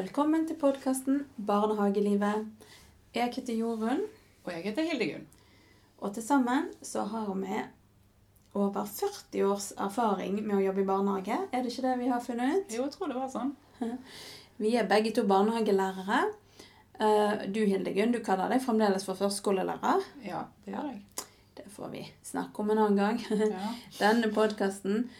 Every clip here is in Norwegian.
Velkommen til podkasten Barnehagelivet. Jeg heter Jorunn, Og jeg heter Hildegunn. og til sammen så har vi over 40 års erfaring med å jobbe i barnehage. Er det ikke det vi har funnet ut? Jo, jeg tror det var sånn. Vi er begge to barnehagelærere. Eh, Du Hildegunn, du kaller deg fremdeles for førskolelærer. Ja, det gjør jeg. Det får vi snakke om en annen gang. Ja. Denne podkasten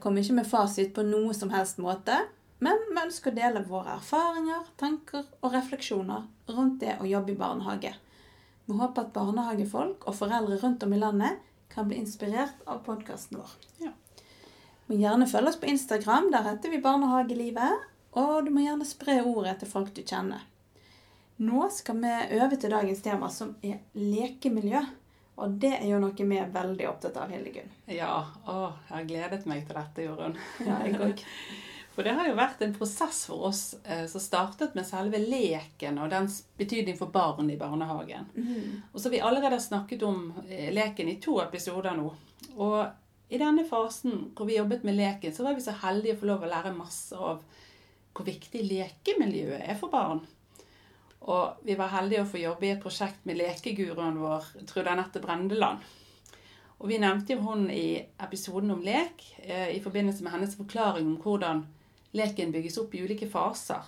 kommer ikke med fasit på noe som helst måte, men vi ønsker å dele våre erfaringer, tanker og refleksjoner rundt det å jobbe i barnehage. Vi håper at barnehagefolk og foreldre rundt om i landet kan bli inspirert av podkasten vår. Ja. Du må gjerne følge oss på Instagram, der heter vi Barnehagelivet. Og du må gjerne spre ordet til folk du kjenner. Nå skal vi over til dagens tema, som er lekemiljø. Og det er jo noe vi er veldig opptatt av, Hildegunn. ja. Å, jeg har gledet meg til dette, Jorunn. Ja, jeg òg. For det har jo vært en prosess for oss eh, som startet med selve leken og dens betydning for barn i barnehagen. Og så har vi allerede snakket om eh, leken i to episoder nå. Og i denne fasen hvor vi jobbet med leken, så var vi så heldige å få lov å lære masse av hvor viktig lekemiljøet er for barn. Og vi var heldige å få jobbe i et prosjekt med lekeguruen vår, Trude Anette Brendeland. Og vi nevnte jo hun i episoden om lek eh, i forbindelse med hennes forklaring om hvordan leken bygges opp i ulike faser.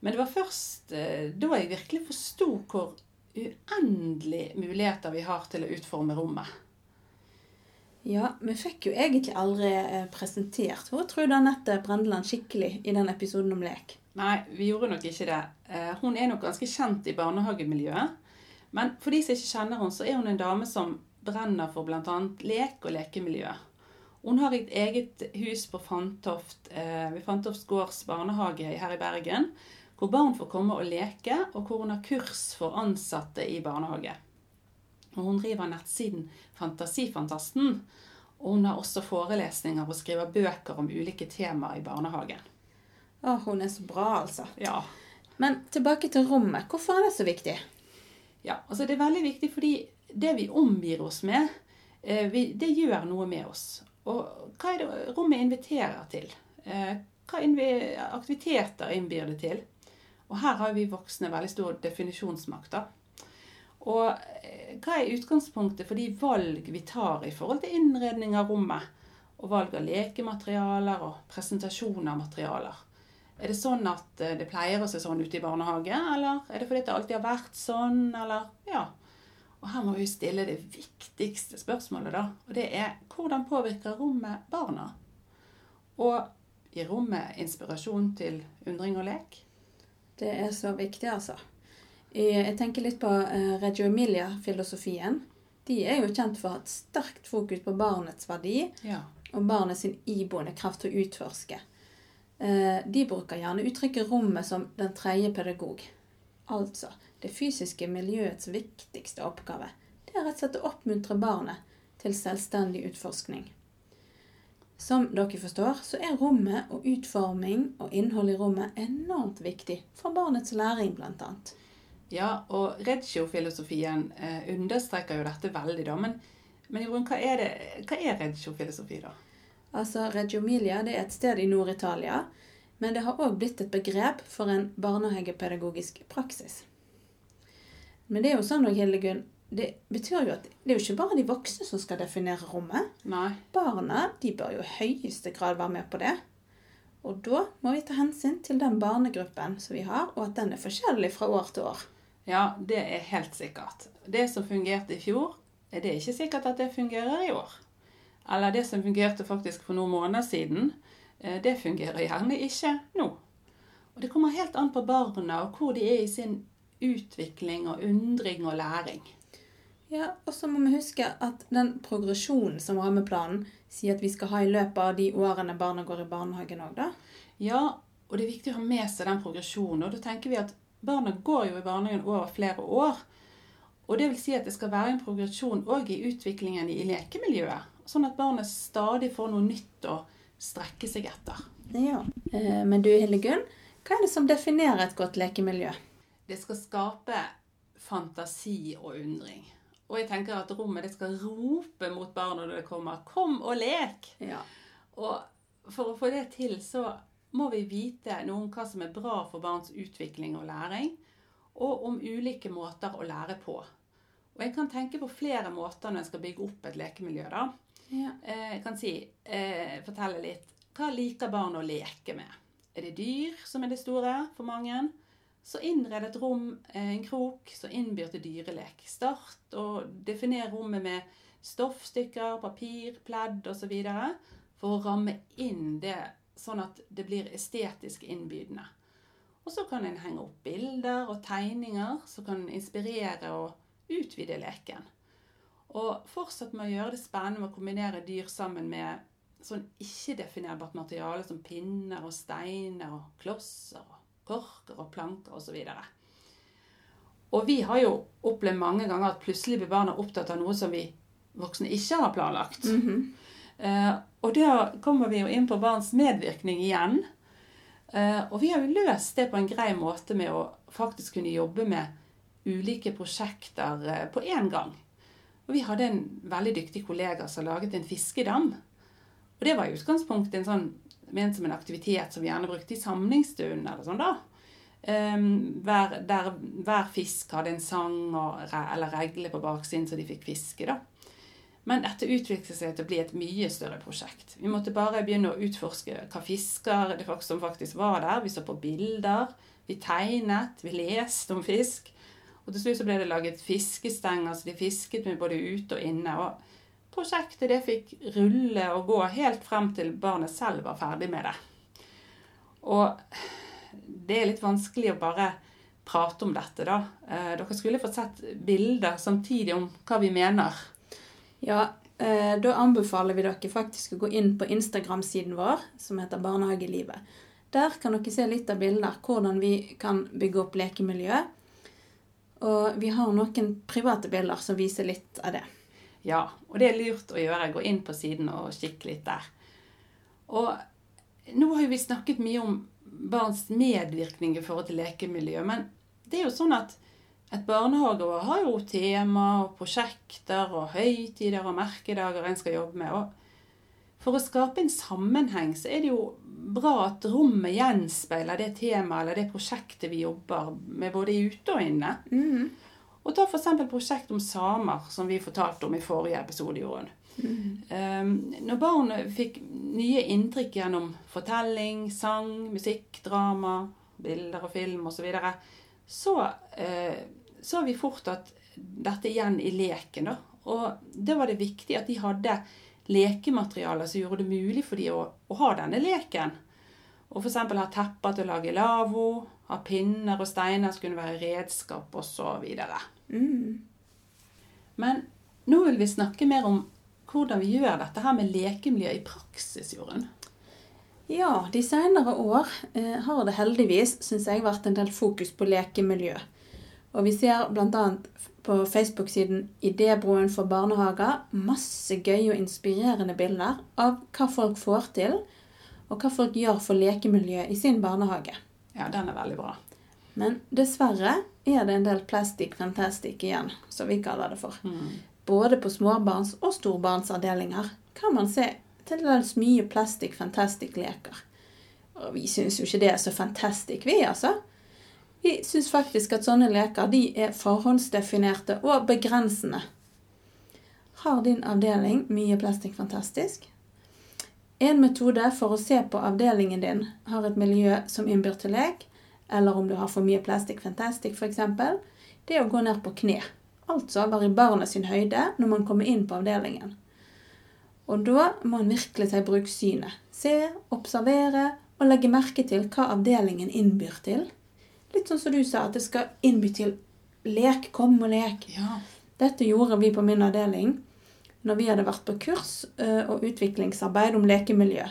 Men det var først eh, da jeg virkelig forsto hvor uendelige muligheter vi har til å utforme rommet. Ja, vi fikk jo egentlig aldri eh, presentert hun Trude Anette Brendeland skikkelig i den episoden om lek. Nei, vi gjorde nok ikke det. Eh, Hun er nok ganske kjent i barnehagemiljøet. Men for de som ikke kjenner henne, så er hun en dame som brenner for bl.a. lek og lekemiljø. Hun har et eget hus på Fantoft, eh, ved Fantoft gårds barnehage her i Bergen, hvor barn får komme og leke, og hvor hun har kurs for ansatte i barnehage. Og hun driver nettsiden Fantasifantasten, og hun har også forelesninger og skriver bøker om ulike temaer i barnehagen. Å, hun er så bra, altså. Ja, Men tilbake til rommet. Hvorfor er det så viktig? Ja, altså det er veldig viktig fordi det vi omgir oss med, eh, det gjør noe med oss. Og hva er det rommet inviterer til? Eh, hva aktiviteter innbyr det til? Og her har vi voksne veldig stor definisjonsmakt. Og eh, hva er utgangspunktet for de valg vi tar i forhold til innredning av rommet? Og valg av lekematerialer og presentasjon av materialer? Er det sånn at eh, det pleier å se sånn ut i barnehage, eller er det fordi det alltid har vært sånn, eller ja. Og her må vi stille det viktigste spørsmålet, da. Og det er hvordan påvirker rommet barna? Og gir rommet inspirasjon til undring og lek? Det er så viktig, altså. Jeg tenker litt på eh, Reggio Emilia-filosofien. De er jo kjent for å ha et sterkt fokus på barnets verdi Ja. og barnets iboende kraft til å utforske. Eh, De bruker gjerne uttrykket 'rommet' som den tredje pedagog. Altså, det fysiske miljøets viktigste oppgave. Det er rett og slett å oppmuntre barnet til selvstendig utforskning. Som dere forstår, så er rommet og utforming og innhold i rommet enormt viktig for barnets læring, annet. Ja, og Reggio-filosofien eh, understreker jo dette veldig, da. Men, men Jorunn, hva er, det- hva er Reggio-filosofi, da? Altså, Reggio Milia det er et sted i Nord-Italia, men det har òg blitt et begrep for en barnehagepedagogisk praksis. Men det er jo sånn, og Hildegunn, det betyr jo at det er jo ikke bare de voksne som skal definere rommet. Nei. Barna de bør jo i høyeste grad være med på det. Og da må vi ta hensyn til den barnegruppen som vi har, og at den er forskjellig fra år til år. Ja, det er helt sikkert. Det som fungerte i fjor, er det ikke sikkert at det fungerer i år. Eller det som fungerte faktisk for noen måneder siden, det fungerer gjerne ikke nå. Og det kommer helt an på barna og hvor de er i sin utvikling og undring og læring. Ja, Og så må vi huske at den progresjonen som rammeplanen sier at vi skal ha i løpet av de årene barna går i barnehagen òg, da. Ja, og det er viktig å ha med seg den progresjonen. Og da tenker vi at barna går jo i barnehagen over flere år. Og det vil si at det skal være en progresjon òg i utviklingen i lekemiljøet. Sånn at barnet stadig får noe nytt å strekke seg etter. Ja. Eh, Men du Hildegunn, hva er det som definerer et godt lekemiljø? Det skal skape fantasi og undring. Og jeg tenker at rommet det skal rope mot barna når det kommer 'Kom og lek!' Ja. Og for å få det til, så må vi vite noe om hva som er bra for barns utvikling og læring, og om ulike måter å lære på. Og jeg kan tenke på flere måter når jeg skal bygge opp et lekemiljø. da. Ja. Eh, Jeg kan si, eh, fortelle litt. Hva liker barn å leke med? Er det dyr som er det store for mange? Så innred et rom, eh, en krok, som innbyr til dyrelek. Start og definer rommet med stoffstykker, papir, pledd osv. for å ramme inn det sånn at det blir estetisk innbydende. Og så kan en henge opp bilder og tegninger som kan inspirere og utvide leken. Og fortsett med å gjøre det spennende med å kombinere dyr sammen med sånn ikke-definerbart materiale som pinner og steiner og klosser og korker og planker osv. Og vi har jo opplevd mange ganger at plutselig blir barna opptatt av noe som vi voksne ikke har planlagt. Mhm. Eh, og da kommer vi jo inn på barns medvirkning igjen. Eh, og vi har jo løst det på en grei måte med å faktisk kunne jobbe med ulike prosjekter eh, på én gang. Og vi hadde en veldig dyktig kollega som laget en fiskedam. Og det var i utgangspunktet en sånn, ment som en aktivitet som vi gjerne brukte i samlingsstunden eller sånn da. Um, hver, der hver fisk hadde en sang og, eller regle på baksiden så de fikk fiske da. Men dette utviklet seg til å bli et mye større prosjekt. Vi måtte bare begynne å utforske hva fisker det fakt- som faktisk var der. Vi så på bilder, vi tegnet, vi leste om fisk. Og til slutt så ble det laget fiskestenger, så de fisket med både ute og inne. Og prosjektet det fikk rulle og gå helt frem til barnet selv var ferdig med det. Og det er litt vanskelig å bare prate om dette, da. Eh, Dere skulle fått sett bilder samtidig om hva vi mener. Ja, eh, da anbefaler vi dere faktisk å gå inn på Instagram-siden vår, som heter Barnehagelivet. Der kan dere se litt av bilder hvordan vi kan bygge opp lekemiljø. Og vi har noen private bilder som viser litt av det. Ja, og det er lurt å gjøre. Gå inn på siden og kikke litt der. Og nå har jo vi snakket mye om barns medvirkning i forhold til lekemiljø, men det er jo sånn at et barnehageår har jo tema og prosjekter og høytider og merkedager en skal jobbe med. Og for å skape en sammenheng så er det jo bra at rommet gjenspeiler det temaet eller det prosjektet vi jobber med både ute og inne. Og ta f.eks. prosjekt om samer, som vi fortalte om i forrige episode. Jorunn. Um, når barn fikk nye inntrykk gjennom fortelling, sang, musikk, drama, bilder og film osv., så, videre, så uh, så vi fort at dette igjen i leken. da. Og da var det viktig at de hadde lekematerialer som gjorde det mulig for dem å, å ha denne leken. Og f.eks. ha tepper til å lage lavvo, ha pinner og steiner som kunne være redskap osv. Mm. Men nå vil vi snakke mer om hvordan vi gjør dette her med lekemiljø i praksis, Jorunn. Ja, de senere år eh, har det heldigvis, syns jeg, vært en del fokus på lekemiljø. Og vi ser bl.a. på Facebook-siden Idébroen for barnehager masse gøye og inspirerende bilder av hva folk får til, og hva folk gjør for lekemiljøet i sin barnehage. Ja, den er veldig bra. Men dessverre er det en del plastic fantastic igjen, som vi kaller det for. Både på småbarns- og storbarnsavdelinger kan man se til dels mye plastic fantastic leker. Og vi syns jo ikke det er så fantastic, vi, altså. Vi syns faktisk at sånne leker de er forhåndsdefinerte og begrensende. Har din avdeling mye plastikk fantastisk? En metode for å se på avdelingen din har et miljø som innbyr til lek, eller om du har for mye plastikk fantastic f.eks., det er å gå ned på kne. Altså være i barnet sin høyde når man kommer inn på avdelingen. Og da må man virkelig ta i bruk synet. Se, observere og legge merke til hva avdelingen innbyr til. Litt sånn som du sa, at det skal innby til lek, kom og lek. Ja. Dette gjorde vi på min avdeling når vi hadde vært på kurs eh, og utviklingsarbeid om lekemiljø.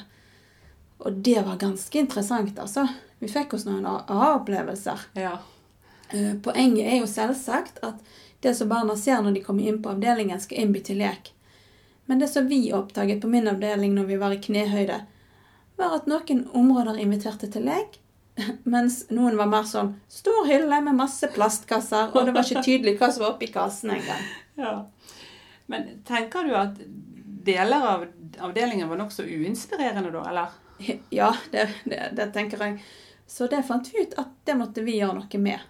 Og det var ganske interessant, altså. Vi fikk oss noen aha-opplevelser. ja. Eh, Poenget er jo selvsagt at det som barna ser når de kommer inn på avdelingen, skal innby til lek. Men det som vi oppdaget på min avdeling når vi var i knehøyde, var at noen områder inviterte til lek, mens noen var mer sånn stor hylle med masse plastkasser, og det var ikke tydelig hva som var oppi kassen engang. Ja. Men tenker du at deler av avdelingen var nokså uinspirerende da, eller? Ja, det, det, det tenker jeg. Så det fant vi ut at det måtte vi gjøre noe med.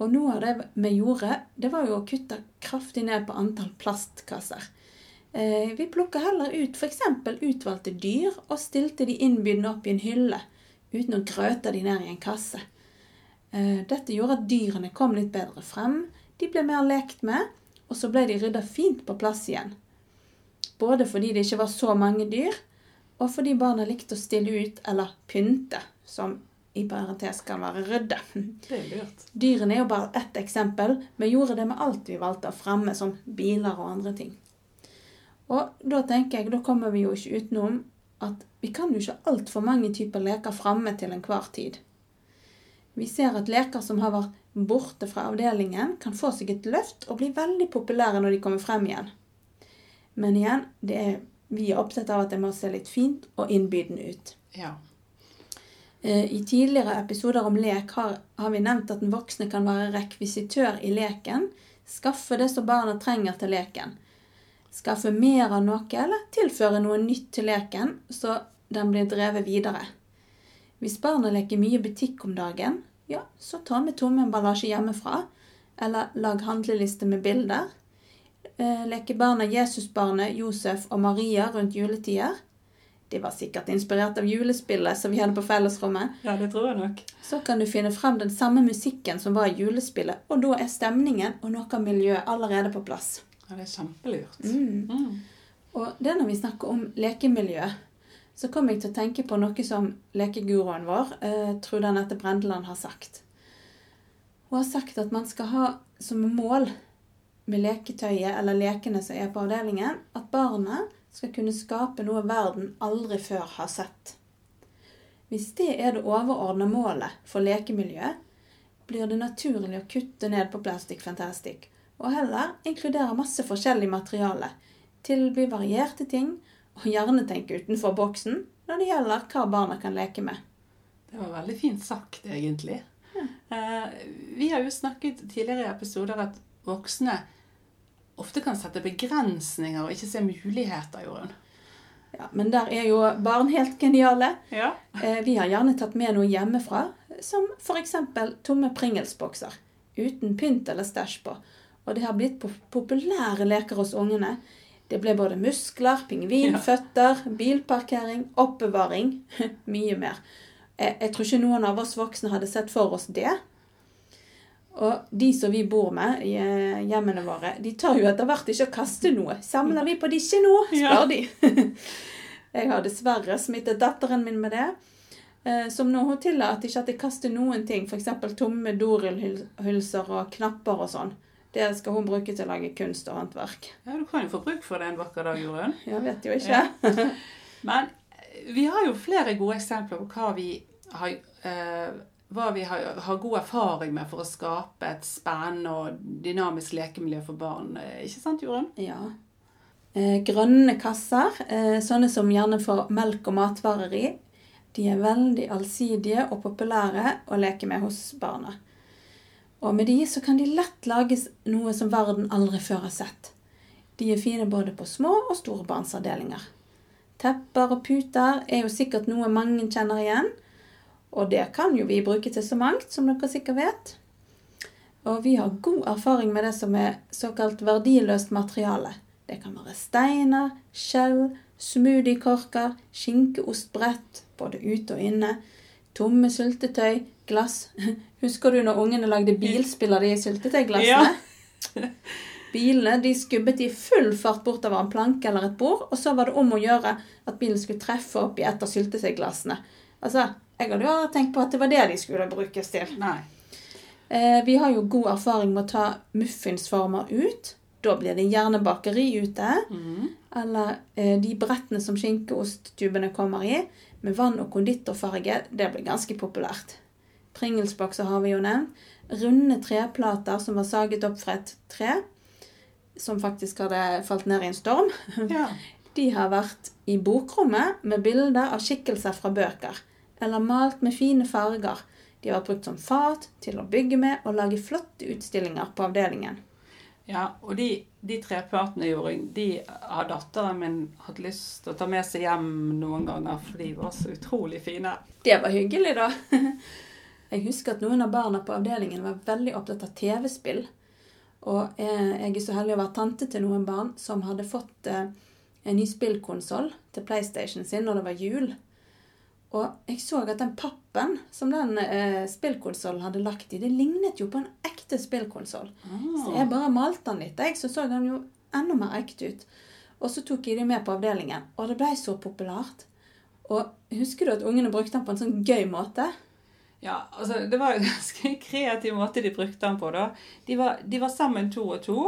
Og noe av det vi gjorde, det var jo å kutte kraftig ned på antall plastkasser. Eh, vi plukka heller ut f.eks. utvalgte dyr og stilte de innbydende opp i en hylle, uten å grøte de ned i en kasse. Eh, dette gjorde at dyrene kom litt bedre frem, de ble mer lekt med, og så ble de rydda fint på plass igjen. Både fordi det ikke var så mange dyr, og fordi barna likte å stille ut eller pynte, som i parentes kan være rydde. Det er lurt. Dyrene er jo bare ett eksempel. Vi gjorde det med alt vi valgte å fremme, som biler og andre ting. Og da tenker jeg, da kommer vi jo ikke utenom at vi kan jo ikke ha altfor mange typer leker framme til enhver tid. Vi ser at leker som har vært borte fra avdelingen, kan få seg et løft og bli veldig populære når de kommer frem igjen. Men igjen, er, vi er opptatt av at det må se litt fint og innbydende ut. Ja. Eh, I tidligere episoder om lek har, har, vi nevnt at den voksne kan være rekvisitør i leken. Skaffe det som barna trenger til leken. Skaffe mer av noe, eller tilføre noe nytt til leken, så den blir drevet videre. Hvis barna leker mye butikk om dagen, ja, så ta med tom emballasje hjemmefra. Eller lag handleliste med bilder. Eh, leker barna Jesusbarnet, Josef og Maria rundt juletider. De var sikkert inspirert av julespillet som vi hadde på fellesrommet. Ja, det tror jeg nok. Så kan du finne frem den samme musikken som var i julespillet, og da er stemningen og noe av miljøet allerede på plass. Ja, det er kjempelurt. Mm. Mm. Og det når vi snakker om lekemiljø, så kom jeg til å tenke på noe som lekeguruen vår, eh, Trude Anette Brendeland, har sagt. Hun har sagt at man skal ha som mål med leketøyet eller lekene som er på avdelingen, at barnet skal kunne skape noe verden aldri før har sett. Hvis det er det overordna målet for lekemiljøet, blir det naturlig å kutte ned på Plastic Fantastic, og heller inkludere masse forskjellig materiale, tilby varierte ting og gjerne tenke utenfor boksen når det gjelder hva barna kan leke med. Det var veldig fint sagt, egentlig. Ja. Eh, vi har jo snakket tidligere i episoder at voksne ofte kan sette begrensninger og ikke se muligheter, Jorunn. Ja, Men der er jo barn helt geniale. Ja. Eh, vi har gjerne tatt med noe hjemmefra, som f.eks. tomme Pringles-bokser uten pynt eller stæsj på. Og det har blitt populære leker hos ungene. Det ble både muskler, pingvinføtter, bilparkering, oppbevaring. Mye mer. Jeg, jeg, tror ikke noen av oss voksne hadde sett for oss det. Og de som vi bor med i eh, hjemmene våre, de tør jo etter hvert ikke å kaste noe. Samler vi på de ikke nå? spør de. Jeg har dessverre smittet datteren min med det. Eh, som nå hun tillater ikke at jeg kaster noen ting, f.eks. tomme dorullhylser og knapper og sånn. Det skal hun bruke til å lage kunst og håndverk. Ja, Du kan jo få bruk for det en vakker dag, Jorunn. Jeg vet jo ikke. Ja. Men eh, vi har jo flere gode eksempler på hva vi har, eh, hva vi har, har, god erfaring med for å skape et spennende og dynamisk lekemiljø for barn. Eh, ikke sant, Jorunn? Ja. Eh, grønne kasser, eh, sånne som gjerne får melk og matvarer i, de er veldig allsidige og populære å leke med hos barna. Og med de så kan de lett lages noe som verden aldri før har sett. De er fine både på små og store barnsavdelinger. Tepper og puter er jo sikkert noe mange kjenner igjen. Og det kan jo vi bruke til så mangt, som dere sikkert vet. Og vi har god erfaring med det som er såkalt verdiløst materiale. Det kan være steiner, skjell, smoothiekorker, skinkeostbrett, både ute og inne, tomme syltetøy, glass, Husker du når ungene lagde bilspill av de syltetøyglassene? Ja. Bilene de skubbet i full fart bortover en planke eller et bord, og så var det om å gjøre at bilen skulle treffe opp i et av syltetøyglassene. Altså, jeg hadde jo tenkt på at det var det de skulle brukes til. Nei. Eh, vi har jo god erfaring med å ta muffinsformer ut. Da blir det gjerne bakeri ute. Mm. Eller eh, de brettene som skinkeosttubene kommer i, med vann og konditorfarge. Det blir ganske populært. Pringelsbokser har vi jo nevnt. Runde treplater som var saget opp fra et tre, som faktisk hadde falt ned i en storm. Ja. De har vært i bokrommet med bilder av skikkelser fra bøker, eller malt med fine farger. De har vært brukt som fat til å bygge med og lage flotte utstillinger på avdelingen. Ja, og de, de treplatene gjorde de har datteren min hatt lyst til å ta med seg hjem noen ganger, for de var så utrolig fine. Det var hyggelig, da. Jeg husker at noen av barna på avdelingen var veldig opptatt av TV-spill. Og jeg er så heldig å være tante til noen barn som hadde fått eh, en ny spillkonsoll til PlayStation sin når det var jul. Og jeg så at den pappen som den eh, spillkonsollen hadde lagt i, det lignet jo på en ekte spillkonsoll. Så Ah. jeg bare malte den litt, jeg, så så den jo enda mer ekte ut. Og så tok jeg det med på avdelingen, og det ble så populært. Og husker du at ungene brukte den på en sånn gøy måte? Ja, altså det var en ganske kreativ måte de brukte den på da. De var, de var sammen to og to,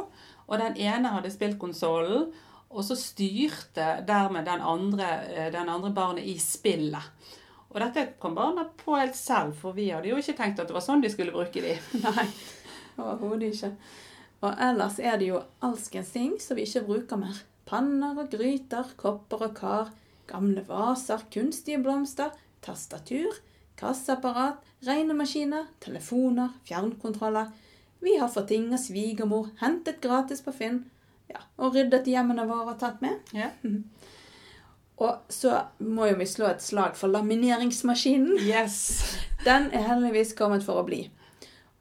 og den ene hadde spilt konsollen, og så styrte dermed den andre, eh, den andre barnet i spillet. Og dette kom barna på helt selv, for vi hadde jo ikke tenkt at det var sånn de skulle bruke de. Nei, overhodet ikke. Og ellers er det jo alskens ting som vi ikke bruker mer. Panner og gryter, kopper og kar, gamle vaser, kunstige blomster, tastatur, kasseapparat, regnemaskiner, telefoner, fjernkontroller. Vi har fått ting av svigermor, hentet gratis på Finn, ja, og ryddet hjemmene våre og tatt med. Ja. Og så må jo vi slå et slag for lamineringsmaskinen. Yes! Den er heldigvis kommet for å bli.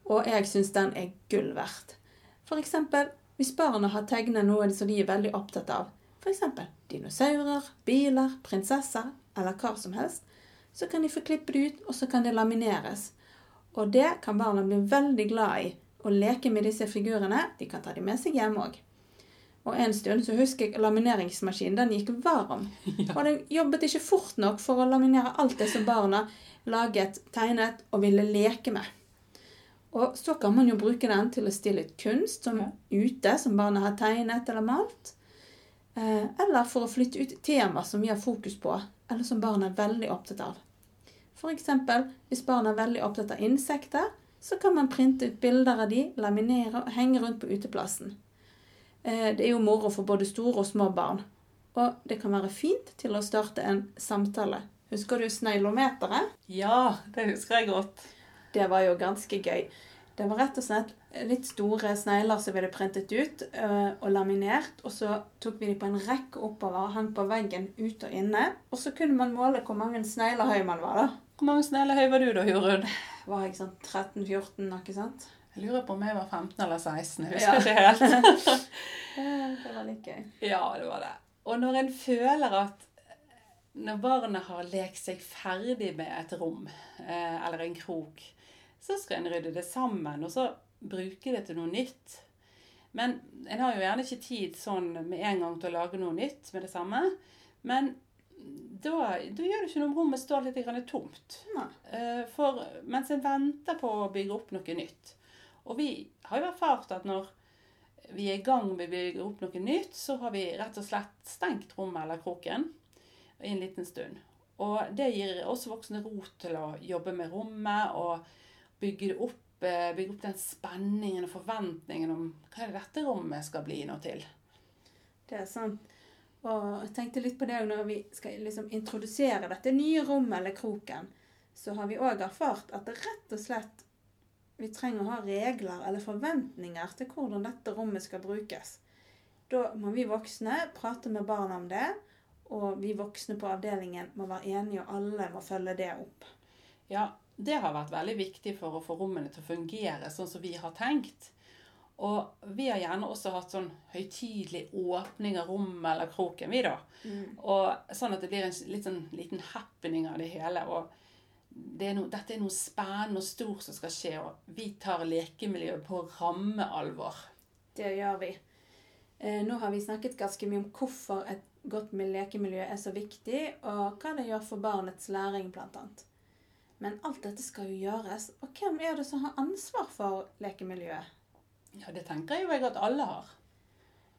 Og jeg syns den er gull verdt. For eksempel hvis barna har tegnet noe som de er veldig opptatt av, f.eks. dinosaurer, biler, prinsesser eller hva som helst, så kan de få klippe det ut, og så kan det lamineres. Og det kan barna bli veldig glad i. Å leke med disse figurene. De kan ta dem med seg hjem òg. Og en stund så husker jeg lamineringsmaskinen. Den gikk varm. Og den jobbet ikke fort nok for å laminere alt det som barna laget, tegnet og ville leke med. Og så kan man jo bruke den til å stille ut kunst som Ja. ute, som barna har tegnet eller malt. Eh, eller for å flytte ut temaer som vi har fokus på, eller som barn er veldig opptatt av. Eksempel, hvis barn er veldig opptatt av insekter, så kan man printe ut bilder av de, laminere og henge rundt på uteplassen. Eh, Det er jo moro for både store og små barn. Og det kan være fint til å starte en samtale. Husker du sneglometeret? Ja, det husker jeg godt. Det var jo ganske gøy. Det var rett og slett litt store snegler som vi hadde printet ut øh, og laminert. Og så tok vi de på en rekke oppover og hang på veggen ute og inne. Og så kunne man måle hvor mange snegler høy man var. da. Hvor mange snegler høy var du da, Jorunn? Var jeg sånn 13-14, ikke sant? Jeg lurer på om jeg var 15 eller 16. Jeg Ja. husker ikke helt. Det var litt gøy. Ja, det var det. Og når en føler at når barnet har lekt seg ferdig med et rom eh, eller en krok, så skal en rydde det sammen, og så bruke det til noe nytt. Men en har jo gjerne ikke tid sånn med en gang til å lage noe nytt med det samme. Men da, da gjør det ikke noe om rommet står litt tomt. Nei. Eh, For mens en venter på å bygge opp noe nytt. Og vi har jo erfart at når vi er i gang med å bygge opp noe nytt, så har vi rett og slett stengt rommet eller kroken i en liten stund. Og det gir oss voksne ro til å jobbe med rommet og bygge opp, bygger opp den spenningen og forventningen om hva det dette rommet skal bli noe til. Det er sant. Og jeg tenkte litt på det når vi skal liksom introdusere dette nye rommet eller kroken, så har vi òg erfart at det rett og slett vi trenger å ha regler eller forventninger til hvordan dette rommet skal brukes. Da må vi voksne prate med barna om det, og vi voksne på avdelingen må være enige, og alle må følge det opp. Ja, det har vært veldig viktig for å få rommene til å fungere sånn som vi har tenkt. Og vi har gjerne også hatt sånn høytidelig åpning av rommet eller kroken, vi da. Og sånn at det blir en litt sånn liten happening av det hele. Og det er no, dette er noe spennende og stort som skal skje, og vi tar lekemiljøet på rammealvor. Det gjør vi. Eh, nå har vi snakket ganske mye om hvorfor et godt lekemiljø er så viktig, og hva det gjør for barnets læring, blant annet. Men alt dette skal jo gjøres, og hvem er det som har ansvar for lekemiljøet? Ja, det tenker jo jeg at alle har.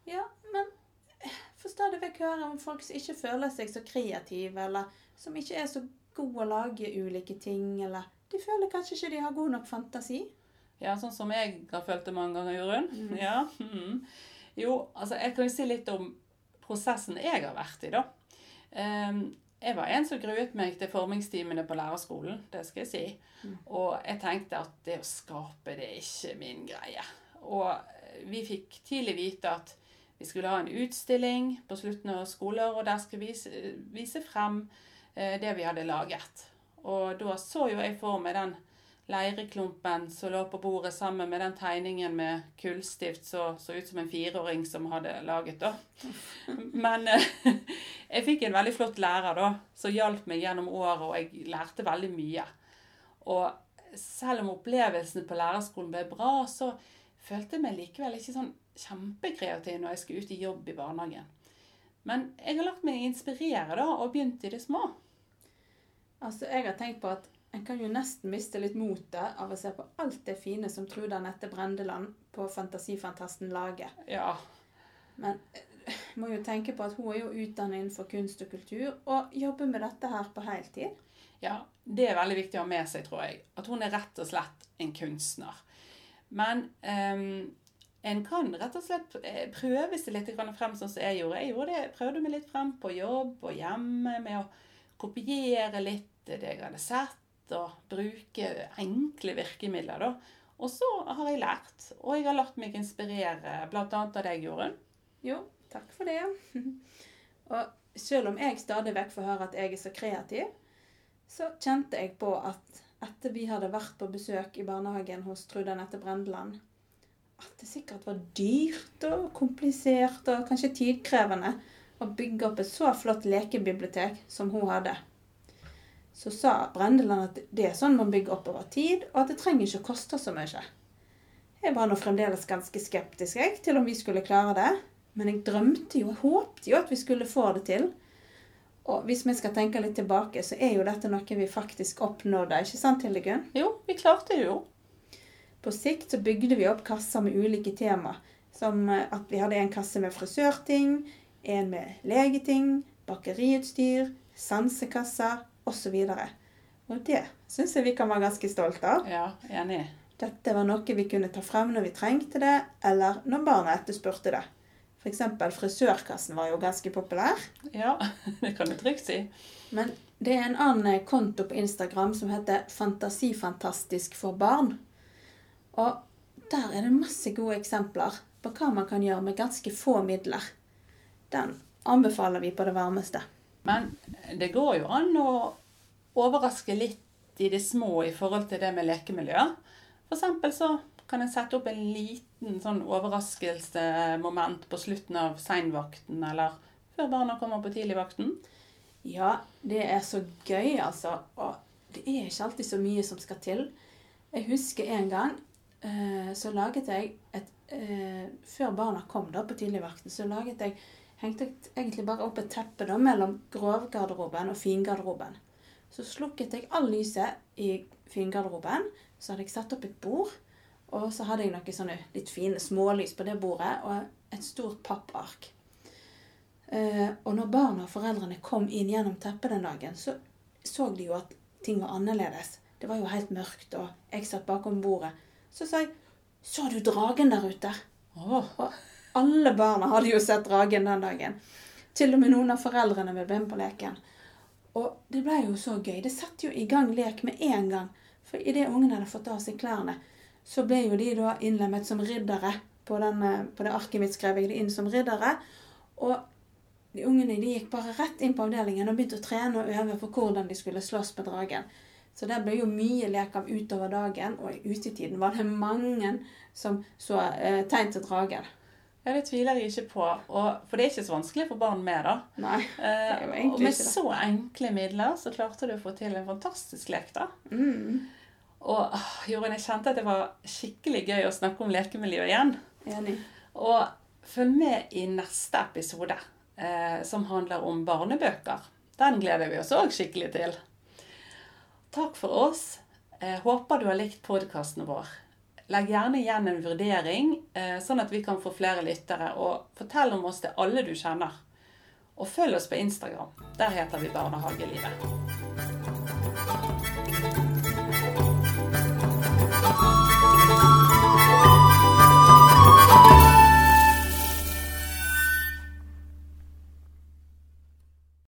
Ja, men får stadig vekk høre om folk som ikke føler seg så kreative, eller som ikke er så gode å lage ulike ting, eller de føler kanskje ikke de har god nok fantasi. Ja, sånn som jeg har følt det mange ganger, Jørund. Mm. Ja. Mm. Jo, altså jeg kan jo si litt om prosessen jeg har vært i, da. Ehm, jeg var en som gruet meg til formingstimene på lærerskolen, det skal jeg si. Mm. Og jeg tenkte at det å skape, det er ikke min greie. Og vi fikk tidlig vite at vi skulle ha en utstilling på slutten av skoler, og der skulle vi vise, vise frem eh, det vi hadde laget. Og da så jo jeg for meg den leireklumpen som lå på bordet sammen med den tegningen med kullstift som så, så ut som en fireåring som hadde laget. da. Men eh, jeg fikk en veldig flott lærer da, som hjalp meg gjennom året, og jeg lærte veldig mye. Og selv om opplevelsene på lærerskolen ble bra, så følte jeg meg likevel ikke sånn kjempekreativ når jeg skulle ut i jobb i barnehagen. Men jeg har latt meg inspirere da, og begynt i det små. Altså, jeg har tenkt på at en kan jo nesten miste litt motet av å se på alt det fine som Truda Nette Brendeland på Fantasifantasten lager. Ja. Men jeg må jo tenke på at hun er jo utdannet innenfor kunst og kultur, og jobber med dette her på heltid. Ja, det er veldig viktig å ha med seg, tror jeg. At hun er rett og slett en kunstner. Men um, en kan rett og slett eh, prøve seg litt frem sånn som jeg gjorde. Jeg gjorde det, prøvde meg litt frem på jobb og hjemme med å kopiere litt det jeg hadde sett og bruke enkle virkemidler. da. Og så har jeg lært, og jeg har latt meg inspirere, bl.a. av deg, Jorunn. Jo, takk for det. og selv om jeg stadig vekk får høre at jeg er så kreativ, så kjente jeg på at etter vi hadde vært på besøk i barnehagen hos Trude Anette Brendeland, at det sikkert var dyrt og komplisert og kanskje tidkrevende å bygge opp et så flott lekebibliotek som hun hadde så sa Brendeland at det er sånn man bygger opp over tid, og at det trenger ikke å koste så mye. Jeg var nå fremdeles ganske skeptisk jeg, til om vi skulle klare det, men jeg drømte jo, jeg håpte jo at vi skulle få det til. Og hvis vi skal tenke litt tilbake, så er jo dette noe vi faktisk oppnådde, ikke sant Hildegunn? Jo, vi klarte det jo. På sikt så bygde vi opp kasser med ulike tema, som at vi hadde en kasse med frisørting, en med legeting, bakeriutstyr, sansekasser osv. Og, det syns jeg vi kan være ganske stolte av. Ja, enig. Dette var noe vi kunne ta frem når vi trengte det, eller når barna etterspurte det. F.eks. frisørkassen var jo ganske populær. Ja, det kan du trygt si. Men det er en annen konto på Instagram som heter Fantasifantastisk for barn. Og der er det masse gode eksempler på hva man kan gjøre med ganske få midler. Den anbefaler vi på det varmeste. Men det går jo an å overraske litt i det små i forhold til det med lekemiljø. Eksempel så kan en sette opp en liten sånn overraskelsesmoment på slutten av seinvakten, eller før barna kommer på tidligvakten. Ja, det er så gøy, altså. Og det er ikke alltid så mye som skal til. Jeg husker en gang eh, så laget jeg et eh, Før barna kom da på tidligvakten, så laget jeg hengte egentlig bare opp et teppe da, mellom grovgarderoben og fingarderoben. Så slukket jeg all lyset i fingarderoben. Så hadde jeg satt opp et bord. Og så hadde jeg noen sånne litt fine smålys på det bordet og et stort pappark. Eh, og når barna og foreldrene kom inn gjennom teppet den dagen, så så de jo at ting var annerledes. Det var jo helt mørkt, og jeg satt bakom bordet. Så sa jeg 'Så du dragen der ute?' Oh. Og alle barna hadde jo sett dragen den dagen. Til og med noen av foreldrene ville bli med på leken. Og det ble jo så gøy. Det satte jo i gang lek med en gang. For idet ungene hadde fått av seg klærne, så ble jo de da innlemmet som riddere. På, den, på det arket mitt skrev jeg det inn som riddere. Og de ungene de gikk bare rett inn på avdelingen og begynte å trene og øve på hvordan de skulle slåss med dragen. Så det ble jo mye lek av utover dagen, og i utetiden var det mange som så eh, tegn til dragen. Ja, Det tviler jeg ikke på. Og, for det er ikke så vanskelig for barn med, da. Nei, det er jo ikke egentlig og med så enkle midler så klarte du å få til en fantastisk lek, da. Mm, Og åh, Jorunn, jeg kjente at det var skikkelig gøy å snakke om lekemiljø igjen. enig. Og følg med i neste episode, eh, som handler om barnebøker. Den gleder vi oss òg skikkelig til. Takk for oss. Eh, håper du har likt podkasten vår legg gjerne igjen en vurdering, eh, sånn at vi kan få flere lyttere. Og fortell om oss til alle du kjenner. Og følg oss på Instagram. Der heter vi Barnehagelivet.